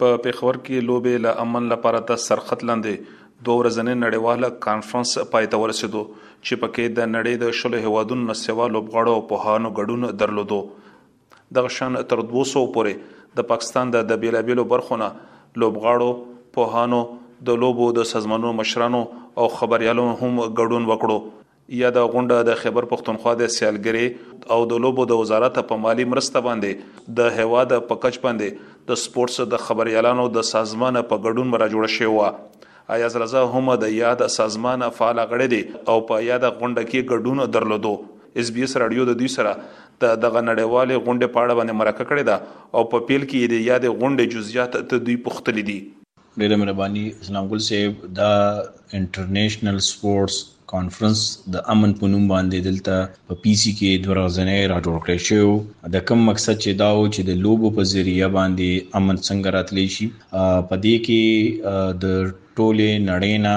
په پېښور کې لوبې له امن لپاره د سرخط لاندې دوه ورځنې نړیواله کانفرنس پای ته ورسېدو چې پکې د نړۍ د شلو هیوادونو نه سوا لوبغاړو او پوهانو ګډون درلودو دغه شان تر 200 پورې د پاکستان د د بیلابیلو برخو نه لوبغاړو پوهانو د لوبو د سازمانونو مشرانو او خبریالانو هم ګډون وکړو یاده غونډه د خیبر پښتونخوا د سیالګرې او د لوبو د وزارت په مالي مرسته باندې د هېواد په کچ باندې د سپورټس د خبریالانو د سازمان په ګډون مرا جوړه شوې وه. ایاز رضا هم د یاد سازمان فعال غړی دی او په یاده غونډه کې ګډون درلودو. اس بي اس راډیو د دوی سره د دغه نړیوالې غونډې په اړه باندې مرکه کړې ده او په پیل کې یې د یادې غونډې جزیات د دوی پوښتلي دي. ډیره مهرباني اسلام ګل صاحب دا انټرنیشنل سپورتس کانفرنس د امن په نوم باندې دلته په پی سي کې دوه ورځې را جوړ کړی شو د کم مقصد چې دا و چې د لوبو په ذریعہ باندې امن څنګه راتلی شي په دې کې د ټوله نړۍ نه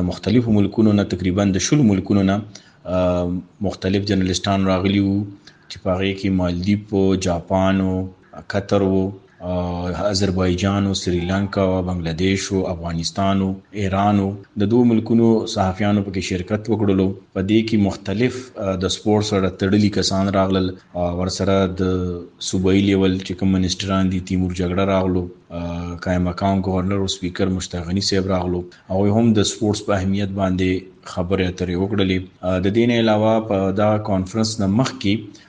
د مختلفو ملکونو نه تقریبا د شل ملکونو نه مختلف جرنالستان راغلي وو چې په هغه کې مالدیپ جاپان او قطر وو اذربایجان او سریلانکا او بنگله دیش او افغانستان او ایران او د دوه ملکونو صحافیانو په کې شرکت وکړلو په دې کې مختلف د سپورت سره تړلي کسان راغلل ورسره د صوبایي لیول چې کوم منسټران دي تیمور جګړه راغلو قائم مقام گورنر او سپیکر مشتاق غنی صاحب راغلو او هم د سپورتس په اهمیت باندې خبرې اترې وکړلې د دې نه علاوه په دا کانفرنس نه مخکې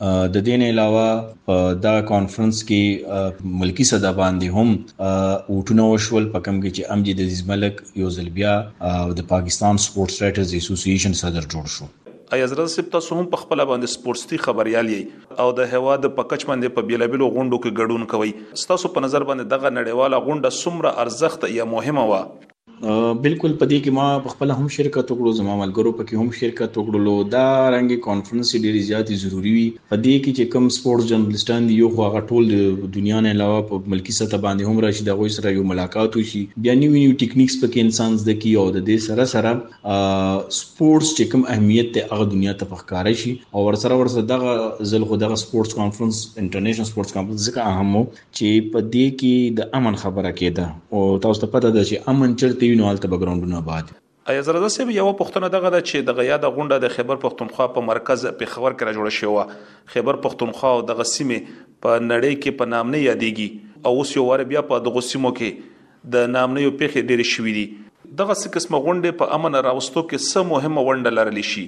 د دې نه علاوه په دا کانفرنس کې ملکی صدا باندې هم وټونه وشول په کوم کې چې امجد عزیز ملک یو ځل بیا د پاکستان سپورټس رائټرز اسوسییشن صدر جوړ شو ایا زړه صاحب تاسو هم په خپل باندې سپورتسي خبريال یې او د هوا د پکچ باندې په بیلابلو غونډو کې ګډون کوي تاسو په نظر باندې دغه نړیواله غونډه څومره ارزښت یا مهمه و بلکل په دې کې ما په خپل هم شرکت وکړو زما ملګرو په کې هم شرکت وکړلو دا رنګ کانفرنس ډېری زیاتې ضروري وي په دې کې چې کم سپورټس جرنلستان دي یو خو هغه ټول د دنیا نه علاوه په ملکی سطح باندې هم راشي د غوي سره یو ملاقات وشي بیا نیو نیو ټیکنیکس په کې انسان زده کی او د دې سره سره سپورټس چې کم اهمیت ته هغه دنیا ته پخکار شي او ورسره ورسره دغه زل خو دغه سپورټس کانفرنس انټرنیشنل سپورټس کانفرنس ځکه اهم وو چې په دې کې د امن خبره کېده او تاسو ته پته ده چې امن چرته وي نو هلته به ګراونډونه آباد وي. ایا زرده صیب یوه پوښتنه دغه ده چې دغه یاده غونډه د خیبر پښتونخوا په مرکز پیښور کې راجوړه شوې وه خیبر پښتونخوا او دغه سیمې په نړۍ کې په نامنې یادیږي او اوس یو وارې بیا په دغو سیمو کې د ناامنیو پېښې ډېرې شوې دي. دغسې قسمه غونډې په امن راوستو کې څه مهمه ونډه لرلی شي؟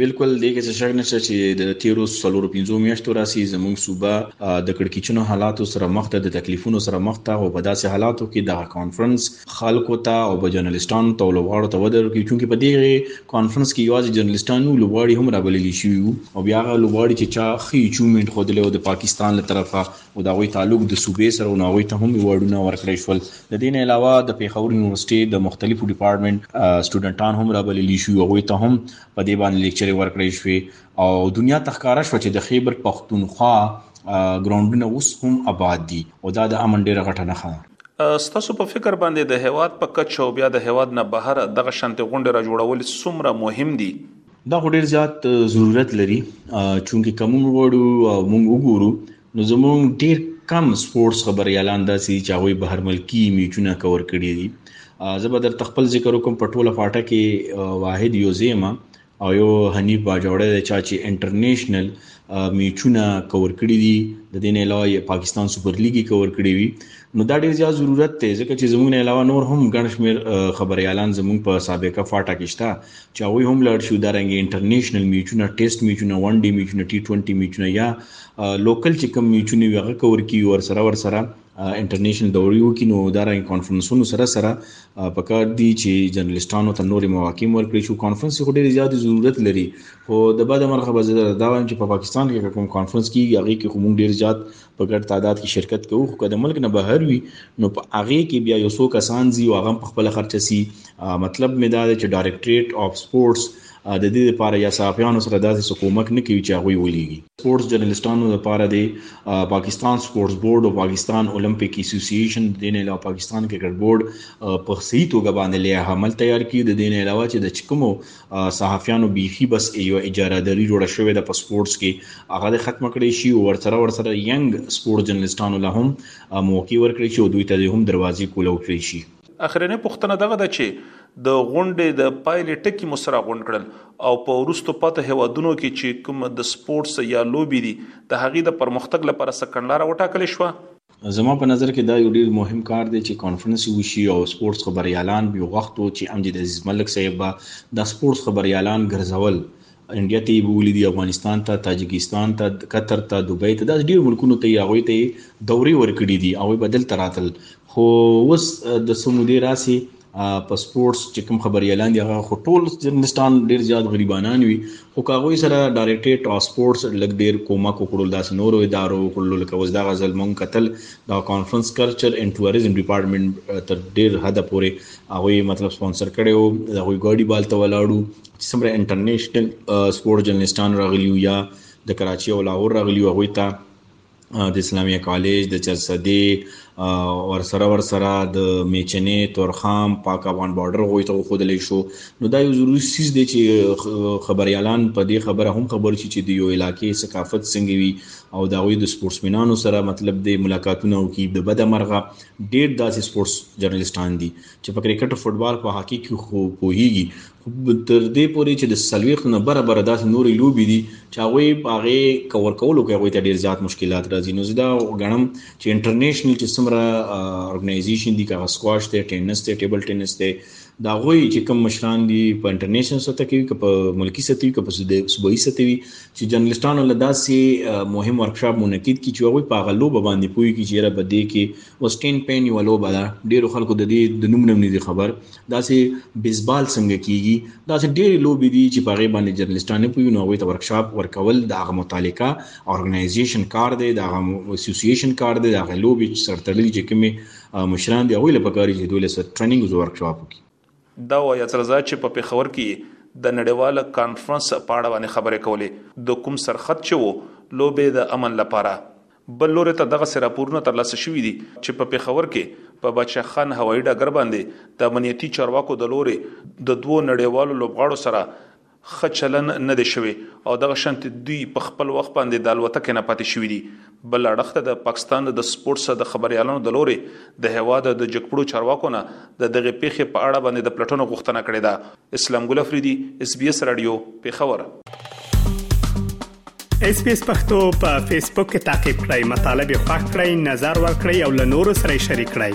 بلکل، دې کې څه شک نشته چې د تېرو څلورو پنځو میاشتو راسي زموږ صوبه د کړکیچنو حالاتو سره مخ ده، د تکلیفونو سره مخ ده او په داسې حالاتو کې دغه کانفرنس خلکو ته او به جرنلسټانو ته او لوبغاړو ته وده ورکوي چونکې په دغه کانفرنس کې یوازې جرنلسټان نه وو لوبغاړي هم رابللي شوي وو او بیا هغه لوبغاړي چې چا ښه اچیومنټ ښودلی وو د پاکستان له طرفه او د هغوی تعلق د صوبې سره و نو هغوی ته هم ایوارډونه ورکړی شول. د دې نه علاوه د پېښور یونیورسټې د مختلفو ډیپارټمنټ سټوډنټان هم رابللی شوی او هغوی ته هم په دې باندې لیکچرې ورکړی شوې او دنیا ته ښکاره شوه چې د خېبر پښتونخوا ګراونډونه اوس هم اباد دي او دا د امن ډېره غټه نښه ده. ستاسو په فکر باندې د هېواد په کچه او بیا د هېواد نه بهر دغه شانتې غونډې راجوړول څومره مهم دي؟ دا خو ډیر زیات ضرورت لري چونکه کوم وړو او موږ وګورو نو زموږ ډیر کم سپورتس خبريالان داسې چې هغه بهر ملکی میچونه کور کړی دي زه به در تخپل ذکر کوم په ټوله فاټه کې واحد یو زیمه او یو حنیف باجوړی دی چې انټرنیشنل میچونه کور کړی دي د دې نه علاوه پاکستان سپر لیګ کور کړی وي نو دا ډیر زیات ضرورت دی ځکه چې زموږ نه علاوه نور هم ګڼ شمیر خبريالان زموږ په سابقه فاټا کې شته چې هغه هم لړ شو دا رنګ انټرنیشنل میچونه ټیسټ میچونه ون ډي میچونه ټي 20 میچونه یا لوکل چې کم میچونه وي هغه کور کی ور سره ور سره انټرنیشنل دوري وکړي نو دا رنګ کانفرنسونو سره سره په کار دي چې جرنالستانو ته نورې مواقع ورکړي شو کانفرنس خو ډېر زیات ضرورت لري خو د بعد مرخه به زه دا وایم چې په پاکستان کې کوم کانفرنس کیږي هغه کې خو موږ ډېر زیات په ګډ تعداد کې شرکت کوو خو که د ملک نه بهر وي نو په هغه کې بیا یو څو کسان زی او هغه په خپل خرچه سي مطلب مې دا دی چې ډایرکټریټ اف سپورتس د دې لپاره یا صحافیانو سره داسې څه کومک نه کوي چې هغوی ولیږي سپورټس جرنلسټانو لپاره دی پاکستان سپورټس بورډ او پاکستان اولمپیک اسوسییشن د دین علاوه پاکستان کرکټ بورډ په صحیح توګه باندې له عمل تیار کړي د دین علاوه چې د چکمو صحافیانو بیخي بس یو اجاره داری جوړه شوې ده په سپورټس کې هغه د ختم کړی شي او ورسره ورسره ینګ سپورټس جرنلسټانو له هم موقع ورکړي شي او دوی ته هم دروازې کوله وکړي شي اخرنۍ پوښتنه دغه ده چې د غونډې د پایلې ټکي مو څه راغونډ کړل او په وروسته پاتې هېوادونو کې چې کوم د سپورټس یا لوبې دي د هغې د پرمختګ لپاره څه کړنلاره وټاکل شوه؟ زما په نظر کې دا یو ډیر مهم کار دی چې کانفرنس وشي او سپورټس خبریالان به غوښتو چې امجد عزیز ملک صاحب به دا سپورټس خبریالان ګرځول انډیا ته یې بولي دي، افغانستان ته، تاجکستان ته، قطر ته، دوبۍ ته، داسې ډېرو ملکونو ته یې هغوی ته یې دورې ورکړي دي، هغوی به دلته راتلل، خو اوس د څه مودې راسې په سپورټس چې کوم خبریالان دي هغه خو ټول زندستان ډېر زیات غریبانان وي، خو که هغوی سره ډایرکټریټ آف سپورټس لږ ډېر کومک وکړو، داسې نورو ادارو وکړلو، لکه اوس دغه ځل مونږ کتل دغه کانفرنس کلچر اینډ ټوریزم ډیپارټمنټ تر ډېر حده پورې هغوی مطلب سپانسر کړی و، د هغوی ګاډي به هلته ولاړو، چې څومره انټرنیشنل سپورټ جرنلستان راغلیو یا د کراچي او لاهور راغلیو هغه ته د اسلامي کالج د چرسدي ور سره ور سره د میچنې تورخام پاک افغان بارډر غوي ته خود لې شو نو دا یو ضروري سیس دی چې خبريالان په دې خبره هم خبر شي چې د یو علاقې ثقافت څنګه وي او دا غوي د سپورتسمنانو سره مطلب د ملاقاتونو کې د بده مرغه ډېر داسې سپورتس جرنلستان دي چې په کرکټ او فوټبال په هاکی کې خو پوهیږي خو تر دې پورې چې د سلويخت نه بره بره داسې نورې لوبي دي چې هغه په هغه کور کولو کې هغه ته ډیر زیات مشکلات راځي نو زه دا غنم چې انټرنیشنل چې سمره ارګنایزیشن دي کاغه سکواش ته ټینس ته ټیبل ټینس ته دا غوي چې کوم مشران دي په انټرنیشنل سطح کې کې په ملکی سطح کې په صوبایي سطح کې چې جرنالستانو لداسي مهم ورکشاپ منعقد کی چې هغه په غلو باندې پوي کې چې را بده کې وسټین پین یو لوبه ده ډیرو خلکو د دې د نوم نم نه خبر داسې بیسبال څنګه کیږي داسې ډیرې لوبې دي چې په هغه باندې جرنالستان نه پوي نو هغه ته ورکشاپ ورکول د هغه متعلقه ارګنایزیشن کار دی د هغه اسوسییشن کار دی د هغه لوبې سرتړلي چې کومې مشران دي هغوی له پکاري چې دوی له سر ټریننګ او ورکشاپ وکړي دا وایه ځلځه چې په پېښور کې یې د نړیواله کانفرنس په اړه باندې خبرې کولې د کوم سرخط چې و لوبې د امن لپاره بل لورې ته دغسې راپورونه ترلاسه شوي دي چې په پېښور کې په باچا خان هوایي ډګر باندې د امنیتي چارواکو د لورې د دوو نړیوالو لوبغاړو سره ښه چلند نه دی شوی او دغه شانتې دوی په خپل وخت باندې د الوتکې نه پاتې شوي دي. بل اړخ ته د پاکستان د سپورټس د خبریالانو د لورې د هېواد د جګپوړو چارواکو نه د دغې پېښې په اړه باندې د پلټنو غوښتنه کړې ده. اسلام ګل افریدي، اس بي اس راډیو، پېښور. اس بي اس پښتو په فیسبوک کې تعقیب کړئ، مطلب یې خوښ کړئ، نظر ورکړئ او له نورو سره شریک کړئ.